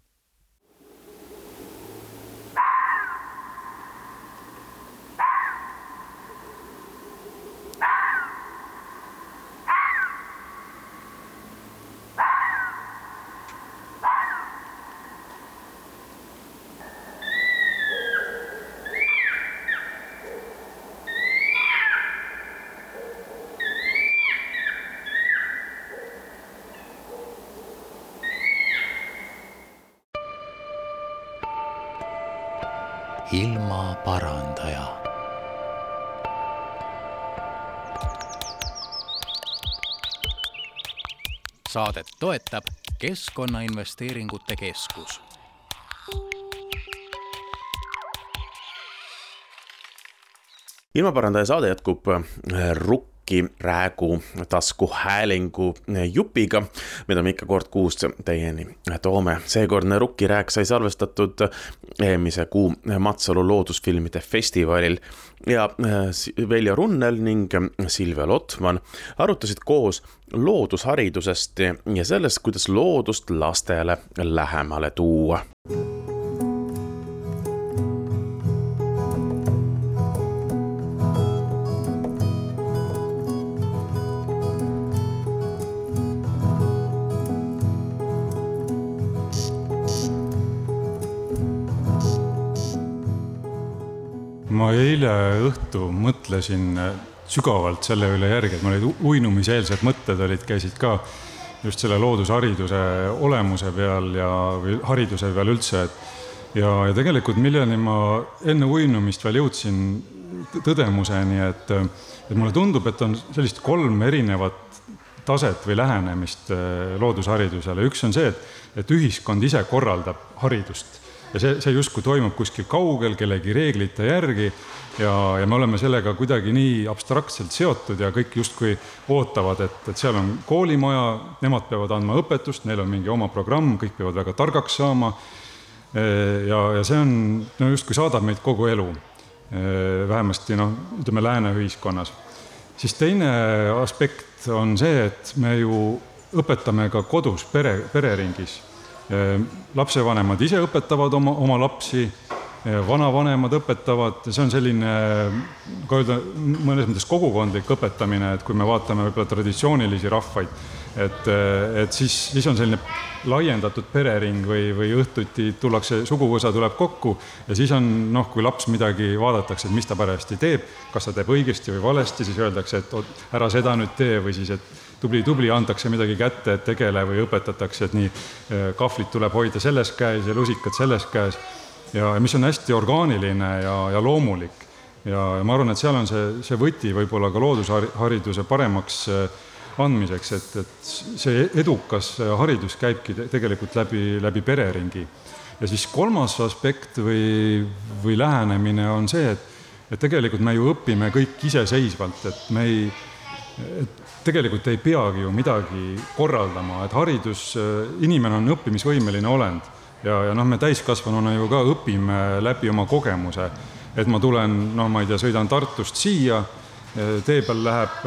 Ilmaparandaja. saadet toetab Keskkonnainvesteeringute Keskus ilmaparandaja saade jätkub Rukk Rocki Räägu taskuhäälingu jupiga, mida me ikka kord kuus teieni toome. seekordne Rukki Rääk sai salvestatud eelmise kuu Matsalu loodusfilmide festivalil ja äh, Veljo Runnel ning Silvia Lotman arutasid koos loodusharidusest ja sellest, kuidas loodust lastele lähemale tuua eile õhtu mõtlesin äh, sügavalt selle üle järgi, et mul olid uinumiseelsed mõtted olid, käisid ka just selle loodushariduse olemuse peal ja, või hariduse peal üldse, et ja, ja tegelikult milleni ma enne uinumist veel jõudsin tõdemuseni, et, et mulle tundub, et on sellist kolm erinevat taset või lähenemist äh, loodusharidusele, üks on see, et, et ühiskond ise korraldab haridust ja see, see justkui toimub kuskil kaugel kellegi reeglite järgi ja, ja me oleme sellega kuidagi nii abstraktselt seotud ja kõik justkui ootavad, et, et seal on koolimaja, nemad peavad andma õpetust, neil on mingi oma programm, kõik peavad väga targaks saama. ja, ja see on, no justkui saadab meid kogu elu. vähemasti noh, ütleme lääne ühiskonnas. siis teine aspekt on see, et me ju õpetame ka kodus pere, pereringis lapsevanemad ise õpetavad oma, oma lapsi, ehm, vanavanemad õpetavad, see on selline, ka öelda, mõnes mõttes kogukondlik õpetamine, et kui me vaatame võib-olla traditsioonilisi rahvaid, et, et siis, siis on selline laiendatud perering või, või õhtuti tullakse, suguvõsa tuleb kokku ja siis on noh, kui laps midagi vaadatakse, et mis ta parajasti teeb, kas ta teeb õigesti või valesti, siis öeldakse, et oot, ära seda nüüd tee või siis, et tubli-tubli, antakse midagi kätte, et tegele või õpetatakse, et nii, eh, kahvlit tuleb hoida selles käes ja lusikad selles käes. ja mis on hästi orgaaniline ja, ja loomulik. ja, ja ma arvan, et seal on see, see võti võib-olla ka loodushariduse paremaks eh, andmiseks, et, et see edukas haridus käibki tegelikult läbi, läbi pereringi. ja siis kolmas aspekt või, või lähenemine on see, et, et tegelikult me ju õpime kõik iseseisvalt, et me ei, et tegelikult ei peagi ju midagi korraldama, et haridus, inimene on õppimisvõimeline olend ja, ja noh, me täiskasvanuna ju ka õpime läbi oma kogemuse. et ma tulen, noh, ma ei tea, sõidan Tartust siia, tee peal läheb,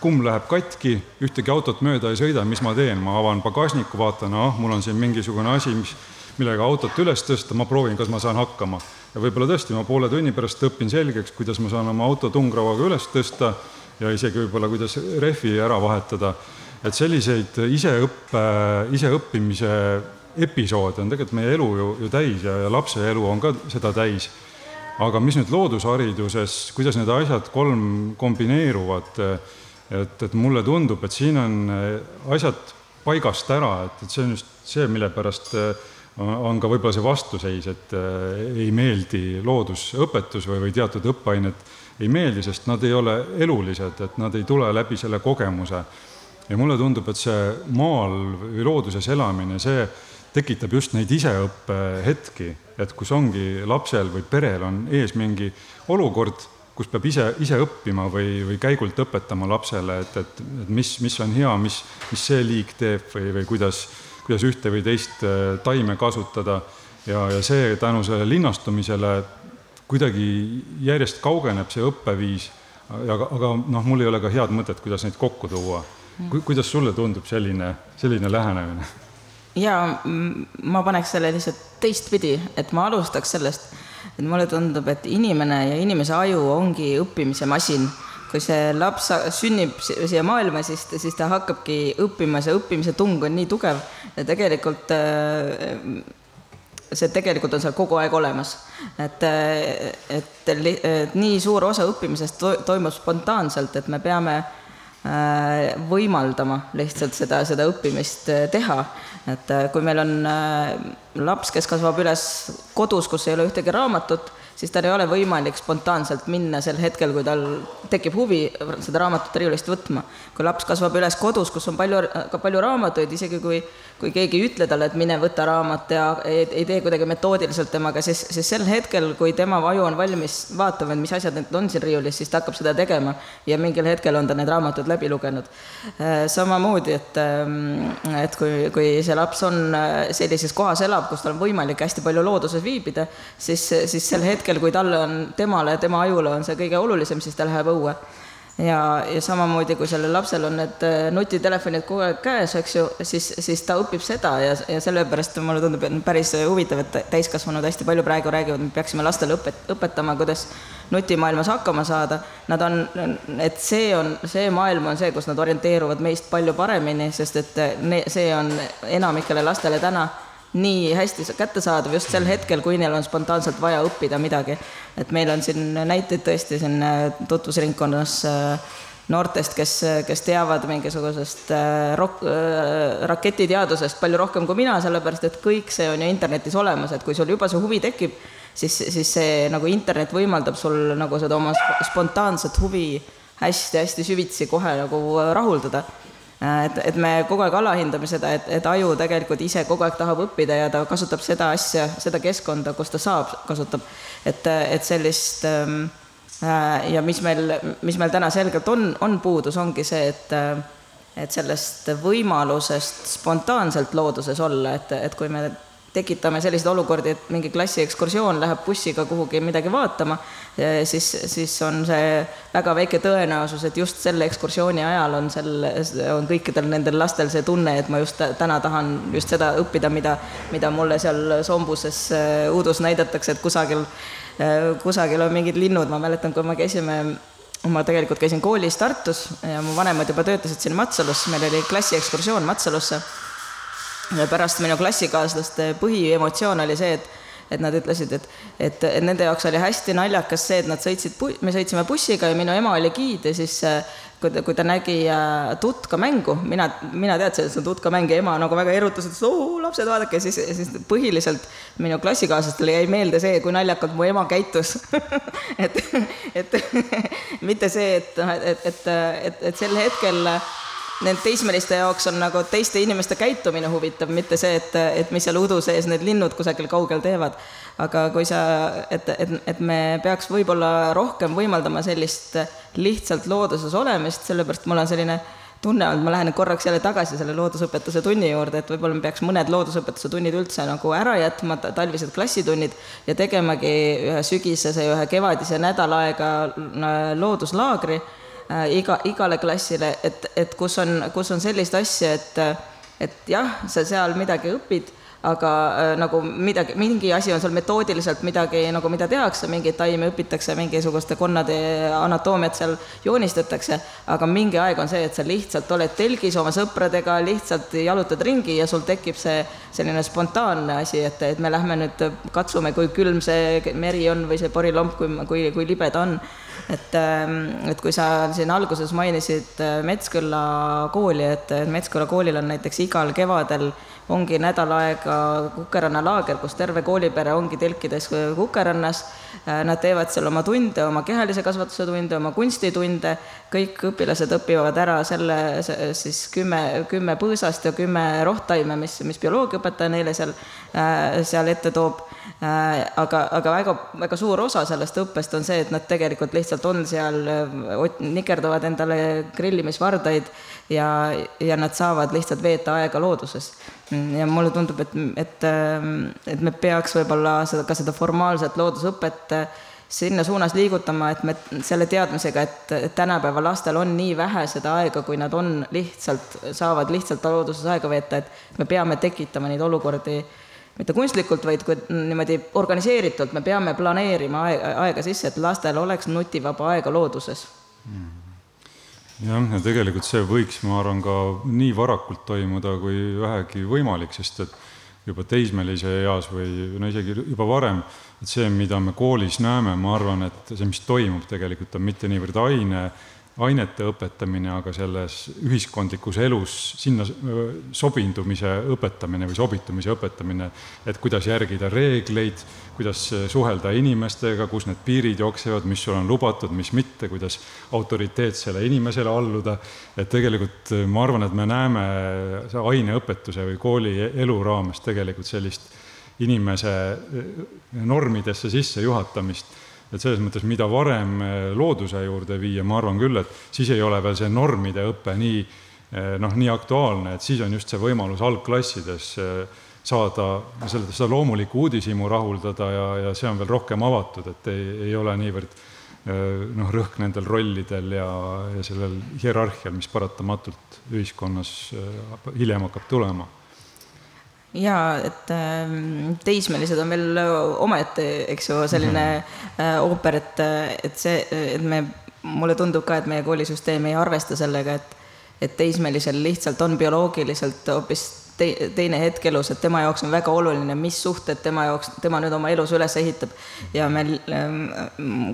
kumm läheb katki, ühtegi autot mööda ei sõida, mis ma teen, ma avan pagasniku, vaatan, ah, mul on siin mingisugune asi, mis, millega autot üles tõsta, ma proovin, kas ma saan hakkama. ja võib-olla tõesti, ma poole tunni pärast õpin selgeks, kuidas ma saan oma auto tungrauaga üles tõsta ja isegi võib-olla, kuidas rehvi ära vahetada. et selliseid iseõppe, iseõppimise episoode on tegelikult meie elu ju, ju täis ja, ja lapse elu on ka seda täis. aga mis nüüd loodushariduses, kuidas need asjad kolm kombineeruvad, et, et mulle tundub, et siin on asjad paigast ära, et, et see on just see, mille pärast on ka võib-olla see vastuseis, et ei meeldi loodusõpetus või, või teatud õppeained ei meeldi, sest nad ei ole elulised, et nad ei tule läbi selle kogemuse. ja mulle tundub, et see maal või looduses elamine, see tekitab just neid iseõppehetki, et kus ongi lapsel või perel on ees mingi olukord, kus peab ise, ise õppima või, või käigult õpetama lapsele, et, et, et mis, mis on hea, mis, mis see liik teeb või, või kuidas, kuidas ühte või teist taime kasutada. ja, ja see tänu sellele linnastumisele kuidagi järjest kaugeneb see õppeviis, aga, aga noh, mul ei ole ka head mõtet, kuidas neid kokku tuua Ku,. kuidas sulle tundub selline, selline lähenemine? ja ma paneks selle lihtsalt teistpidi, et ma alustaks sellest, et mulle tundub, et inimene ja inimese aju ongi õppimise masin. kui see laps sünnib siia maailma, siis, siis ta hakkabki õppima, see õppimise tung on nii tugev ja tegelikult see tegelikult on seal kogu aeg olemas. et, et, et nii suur osa õppimisest to, toimub spontaanselt, et me peame äh, võimaldama lihtsalt seda, seda õppimist äh, teha. et äh, kui meil on laps, kes kasvab üles kodus, kus ei ole ühtegi raamatut, siis tal ei ole võimalik spontaanselt minna sel hetkel, kui tal tekib huvi seda raamatut riiulist võtma. kui laps kasvab üles kodus, kus on palju, palju raamatuid, isegi kui kui keegi ei ütle talle, et mine võta raamat ja ei, ei tee kuidagi metoodiliselt temaga, siis, siis sel hetkel, kui tema aju on valmis vaatama, et mis asjad need on siin riiulis, siis ta hakkab seda tegema ja mingil hetkel on ta need raamatud läbi lugenud. Äh, samamoodi, et, ähm, et kui, kui see laps on äh, sellises kohas elab, kus tal on võimalik hästi palju looduses viibida, siis, siis sel hetkel, kui talle on, temale, tema ajule on see kõige olulisem, siis ta läheb õue ja, ja samamoodi, kui sellel lapsel on need äh, nutitelefonid kogu aeg käes, eks ju, siis, siis ta õpib seda ja, ja sellepärast mulle tundub, et päris huvitav, et täiskasvanud hästi palju praegu räägivad, me peaksime lastele õpet-, õpetama, kuidas nutimaailmas hakkama saada. Nad on, et see on, see maailm on see, kus nad orienteeruvad meist palju paremini, sest et ne, see on enamikele lastele täna nii hästi kättesaadav just sel hetkel, kui neil on spontaanselt vaja õppida midagi. et meil on siin näiteid tõesti siin äh, tutvusringkonnas äh, noortest, kes, kes teavad mingisugusest äh, rok-, äh, raketiteadusest palju rohkem kui mina, sellepärast et kõik see on ju internetis olemas, et kui sul juba see huvi tekib, siis, siis see nagu internet võimaldab sul nagu seda oma spontaanset huvi hästi-hästi süvitsi kohe nagu rahuldada et, et me kogu aeg alahindame seda, et, et aju tegelikult ise kogu aeg tahab õppida ja ta kasutab seda asja, seda keskkonda, kus ta saab, kasutab. et, et sellist ähm, Äh, ja mis meil, mis meil täna selgelt on, on puudus, ongi see, et äh, et sellest võimalusest spontaanselt looduses olla, et, et kui me tekitame selliseid olukordi, et mingi klassiekskursioon läheb bussiga kuhugi midagi vaatama, siis, siis on see väga väike tõenäosus, et just selle ekskursiooni ajal on sel, on kõikidel nendel lastel see tunne, et ma just täna tahan just seda õppida, mida, mida mulle seal sombuses äh, uudus näidatakse, et kusagil Äh, kusagil on mingid linnud, ma mäletan, kui me käisime, ma tegelikult käisin koolis Tartus ja mu vanemad juba töötasid siin Matsalus, meil oli klassiekskursioon Matsalusse. Ja pärast minu klassikaaslaste põhiemotsioon oli see, et et nad ütlesid, et, et, et nende jaoks oli hästi naljakas see, et nad sõitsid, me sõitsime bussiga ja minu ema oli giid ja siis äh, kui ta, kui ta nägi äh, tutka mängu, mina, mina teadsin, et see on tutka mäng ja ema nagu väga erutas, ütles oo lapsed, vaadake, siis, siis põhiliselt minu klassikaaslastele jäi meelde see, kui naljakalt mu ema käitus. Et, et mitte see, et, et, et, et, et sel hetkel need teismeliste jaoks on nagu teiste inimeste käitumine huvitav, mitte see, et, et mis seal udu sees need linnud kusagil kaugel teevad. aga kui sa, et, et, et me peaks võib-olla rohkem võimaldama sellist lihtsalt looduses olemist, sellepärast mul on selline tunne olnud, ma lähen korraks jälle tagasi selle loodusõpetuse tunni juurde, et võib-olla me peaks mõned loodusõpetuse tunnid üldse nagu ära jätma, talvised klassitunnid, ja tegemagi ühe sügisese ja ühe kevadise nädal aega looduslaagri äh, iga, igale klassile, et, et kus on, kus on sellist asja, et, et jah, sa seal midagi õpid, aga äh, nagu midagi, mingi asi on seal metoodiliselt midagi nagu, mida tehakse, mingeid taimi õpitakse, mingisuguste konnade anatoomiat seal joonistatakse, aga mingi aeg on see, et sa lihtsalt oled telgis oma sõpradega, lihtsalt jalutad ringi ja sul tekib see selline spontaanne asi, et, et me lähme nüüd katsume, kui külm see meri on või see porilomp, kui, kui, kui libe ta on. Et, ähm, et kui sa siin alguses mainisid äh, Metsküla kooli, et Metsküla koolil on näiteks igal kevadel ongi nädal aega Kukeranna laager, kus terve koolipere ongi telkides Kukerannas. Äh, nad teevad seal oma tunde, oma kehalise kasvatuse tunde, oma kunstitunde, kõik õpilased õpivad ära selle siis kümme, kümme põõsast ja kümme rohttaime, mis, mis bioloogiaõpetaja neile seal, äh, seal ette toob Äh, aga, aga väga, väga suur osa sellest õppest on see, et nad tegelikult lihtsalt on seal, nikerdavad endale grillimisvardaid ja, ja nad saavad lihtsalt veeta aega looduses. Ja mulle tundub, et, et, äh, et me peaks võib-olla seda, ka seda formaalset loodusõpet sinna suunas liigutama, et me selle teadmisega, et tänapäeva lastel on nii vähe seda aega, kui nad on lihtsalt, saavad lihtsalt looduses aega veeta, et me peame tekitama neid olukordi mitte kunstlikult, vaid kui niimoodi organiseeritult me peame planeerima aega, aega sisse, et lastel oleks nutivaba aega looduses mm. Jah, ja tegelikult see võiks, ma arvan, ka nii varakult toimuda kui vähegi võimalik, sest et juba teismelise eas või no isegi juba varem, et see, mida me koolis näeme, ma arvan, et see, mis toimub tegelikult, on mitte niivõrd aine ainete õpetamine, aga selles ühiskondlikus elus sinna sobindumise õpetamine või sobitumise õpetamine, et kuidas järgida reegleid, kuidas suhelda inimestega, kus need piirid jooksevad, mis sul on lubatud, mis mitte, kuidas autoriteetsele inimesele alluda. et tegelikult ma arvan, et me näeme aineõpetuse või kooli elu raames tegelikult sellist inimese normidesse sissejuhatamist et selles mõttes, mida varem eh, looduse juurde viia, ma arvan küll, et siis ei ole veel see normide õpe nii eh, noh, nii aktuaalne, et siis on just see võimalus algklassides eh, saada selle, seda loomulikku uudishimu rahuldada ja, ja see on veel rohkem avatud, et ei, ei ole niivõrd noh, rõhk nendel rollidel ja, ja sellel hierarhial, mis paratamatult ühiskonnas hiljem hakkab tulema jaa, et ähm, teismelised on veel omaette, eks ju, selline äh, ooper, et, et see, et me, mulle tundub ka, et meie koolisüsteem ei arvesta sellega, et et teismelisel lihtsalt on bioloogiliselt hoopis te, teine hetk elus, et tema jaoks on väga oluline, mis suhted tema jaoks, tema nüüd oma elus üles ehitab. ja me ähm,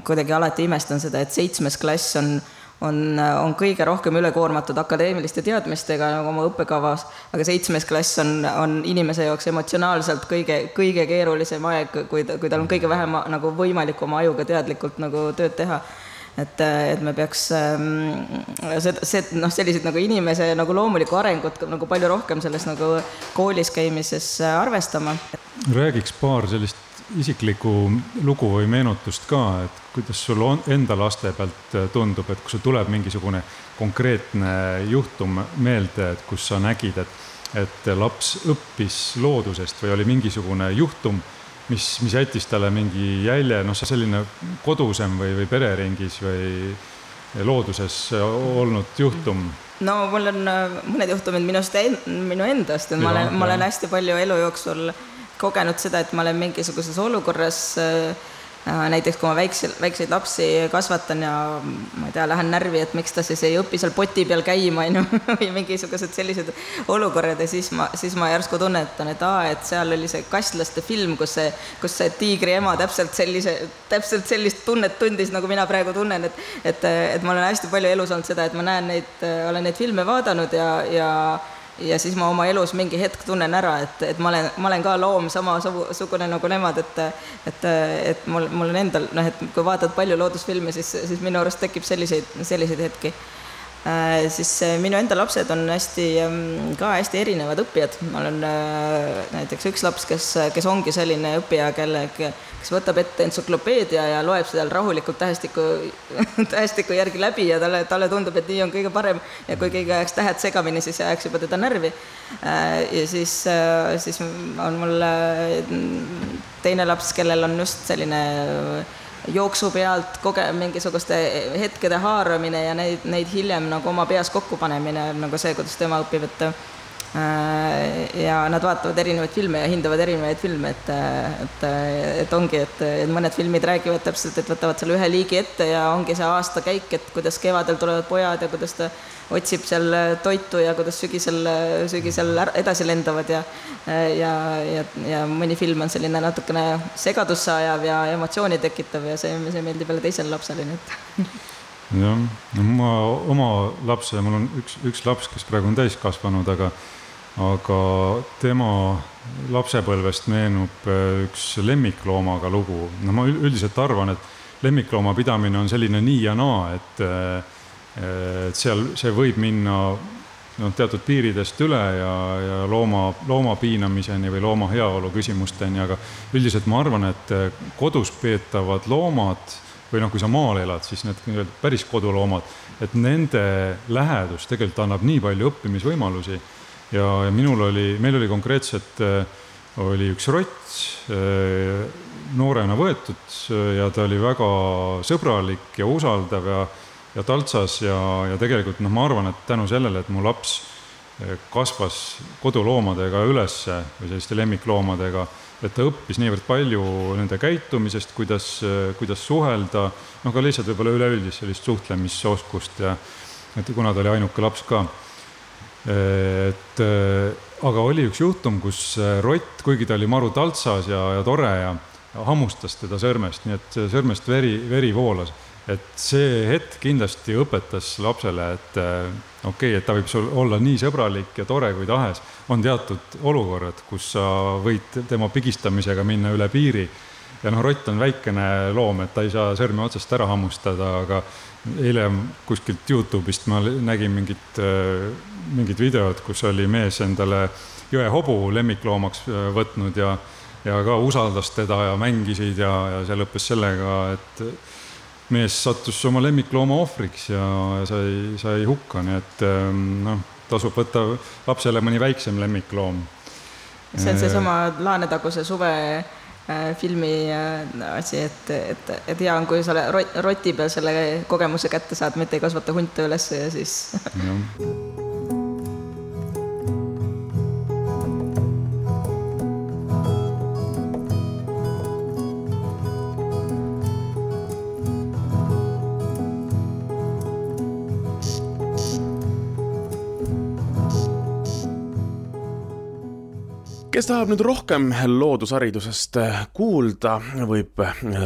kuidagi alati imestan seda, et seitsmes klass on on, on kõige rohkem ülekoormatud akadeemiliste teadmistega nagu oma õppekavas, aga seitsmes klass on, on inimese jaoks emotsionaalselt kõige, kõige keerulisem aeg, kui ta, kui tal on kõige vähem nagu võimalik oma ajuga teadlikult nagu tööd teha et, et me peaks ähm, seda, see, noh, selliseid nagu inimese nagu loomulikku arengut nagu palju rohkem selles nagu koolis käimises arvestama. räägiks paar sellist isiklikku lugu või meenutust ka, et kuidas sul on enda laste pealt tundub, et kui sul tuleb mingisugune konkreetne juhtum meelde, et kus sa nägid, et, et laps õppis loodusest või oli mingisugune juhtum, mis, mis jättis talle mingi jälje, noh, selline kodusem või, või pereringis või looduses olnud juhtum? No mul on mõned juhtumid minust, minu endast, et ma olen, ma olen hästi palju elu jooksul äh, kogenud seda, et ma olen mingisuguses olukorras äh, näiteks kui ma väikse, väikseid lapsi kasvatan ja ma ei tea, lähen närvi, et miks ta siis ei õpi seal poti peal käima, on ju, või mingisugused sellised olukorrad ja siis ma, siis ma järsku tunnetan, et aa, et seal oli see kastlaste film, kus see, kus see tiigri ema täpselt sellise, täpselt sellist tunnet tundis, nagu mina praegu tunnen, et et, et ma olen hästi palju elus olnud seda, et ma näen neid, olen neid filme vaadanud ja, ja ja siis ma oma elus mingi hetk tunnen ära, et, et ma olen, ma olen ka loom samasugune nagu nemad, et et, et mul, mul on endal noh, et kui vaatad palju loodusfilme, siis, siis minu arust tekib selliseid, selliseid hetki siis äh, minu enda lapsed on hästi, ähm, ka hästi erinevad õppijad. ma olen äh, näiteks üks laps, kes, kes ongi selline õppija, kelle, kes võtab ette entsüklopeedia ja loeb seda rahulikult tähestiku, tähestiku järgi läbi ja talle, talle tundub, et nii on kõige parem ja kui keegi ajaks tähed segamini, siis ajaks juba teda närvi. ja siis, siis on mul teine laps, kellel on just selline jooksu pealt koge-, mingisuguste hetkede haaramine ja neid, neid hiljem nagu oma peas kokku panemine, nagu see, kuidas tema õpib, et ja nad vaatavad erinevaid filme ja hindavad erinevaid filme, et, et, et ongi, et, et mõned filmid räägivad täpselt, et võtavad selle ühe liigi ette ja ongi see aastakäik, et kuidas kevadel tulevad pojad ja kuidas ta otsib seal toitu ja kuidas sügisel, sügisel edasi lendavad ja ja, ja, ja mõni film on selline natukene segadusse ajav ja emotsiooni tekitav ja see, see meeldib jälle teisele lapsele, nii et jah, ma oma lapsele, mul on üks, üks laps, kes praegu on täiskasvanud, aga aga tema lapsepõlvest meenub äh, üks lemmikloomaga lugu. no ma üldiselt arvan, et lemmiklooma pidamine on selline nii ja naa, et äh, et seal see võib minna noh, teatud piiridest üle ja, ja looma, looma piinamiseni või looma heaolu küsimusteni, aga üldiselt ma arvan, et kodus peetavad loomad või noh, kui sa maal elad, siis need nii-öelda päris koduloomad, et nende lähedus tegelikult annab nii palju õppimisvõimalusi. Ja, ja minul oli, meil oli konkreetselt, oli üks rott, noorena võetud ja ta oli väga sõbralik ja usaldav ja ja taltsas ja, ja tegelikult noh, ma arvan, et tänu sellele, et mu laps kasvas koduloomadega ülesse või selliste lemmikloomadega, et ta õppis niivõrd palju nende käitumisest, kuidas, kuidas suhelda, noh, ka lihtsalt võib-olla üleüldist sellist suhtlemisoskust ja et kuna ta oli ainuke laps ka. Et aga oli üks juhtum, kus rott, kuigi ta oli maru taltsas ja, ja tore ja hammustas teda sõrmest, nii et sõrmest veri, veri voolas et see hetk kindlasti õpetas lapsele, et äh, okei okay,, et ta võib sul olla nii sõbralik ja tore kui tahes, on teatud olukorrad, kus sa võid tema pigistamisega minna üle piiri. ja noh, rott on väikene loom, et ta ei saa sõrme otsast ära hammustada, aga eile kuskilt Youtube'ist ma nägin mingit, äh, mingit videot, kus oli mees endale jõehobu lemmikloomaks äh, võtnud ja, ja ka usaldas teda ja mängisid ja, ja see lõppes sellega, et mees sattus oma lemmiklooma ohvriks ja sai, sai hukka, nii et ehm, noh, tasub võtta lapsele mõni väiksem lemmikloom. see on seesama Laanetaguse suve äh, filmi äh, asi, et, et, et hea on, kui sa roti peal selle kogemuse kätte saad, mitte ei kasvata hunte üles ja siis kes tahab nüüd rohkem loodusharidusest kuulda, võib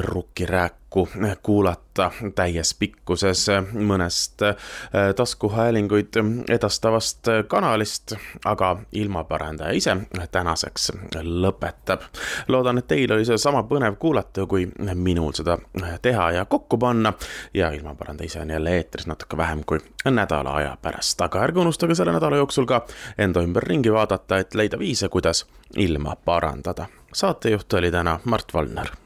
Rukki rääk-, kokku kuulata täies pikkuses mõnest taskuhäälinguid edastavast kanalist, aga ilmaparandaja ise tänaseks lõpetab. loodan, et teil oli sedasama põnev kuulata, kui minul seda teha ja kokku panna ja ilmaparandaja ise on jälle eetris natuke vähem kui nädala aja pärast, aga ärge unustage selle nädala jooksul ka enda ümber ringi vaadata, et leida viise, kuidas ilma parandada. saatejuht oli täna Mart Valner.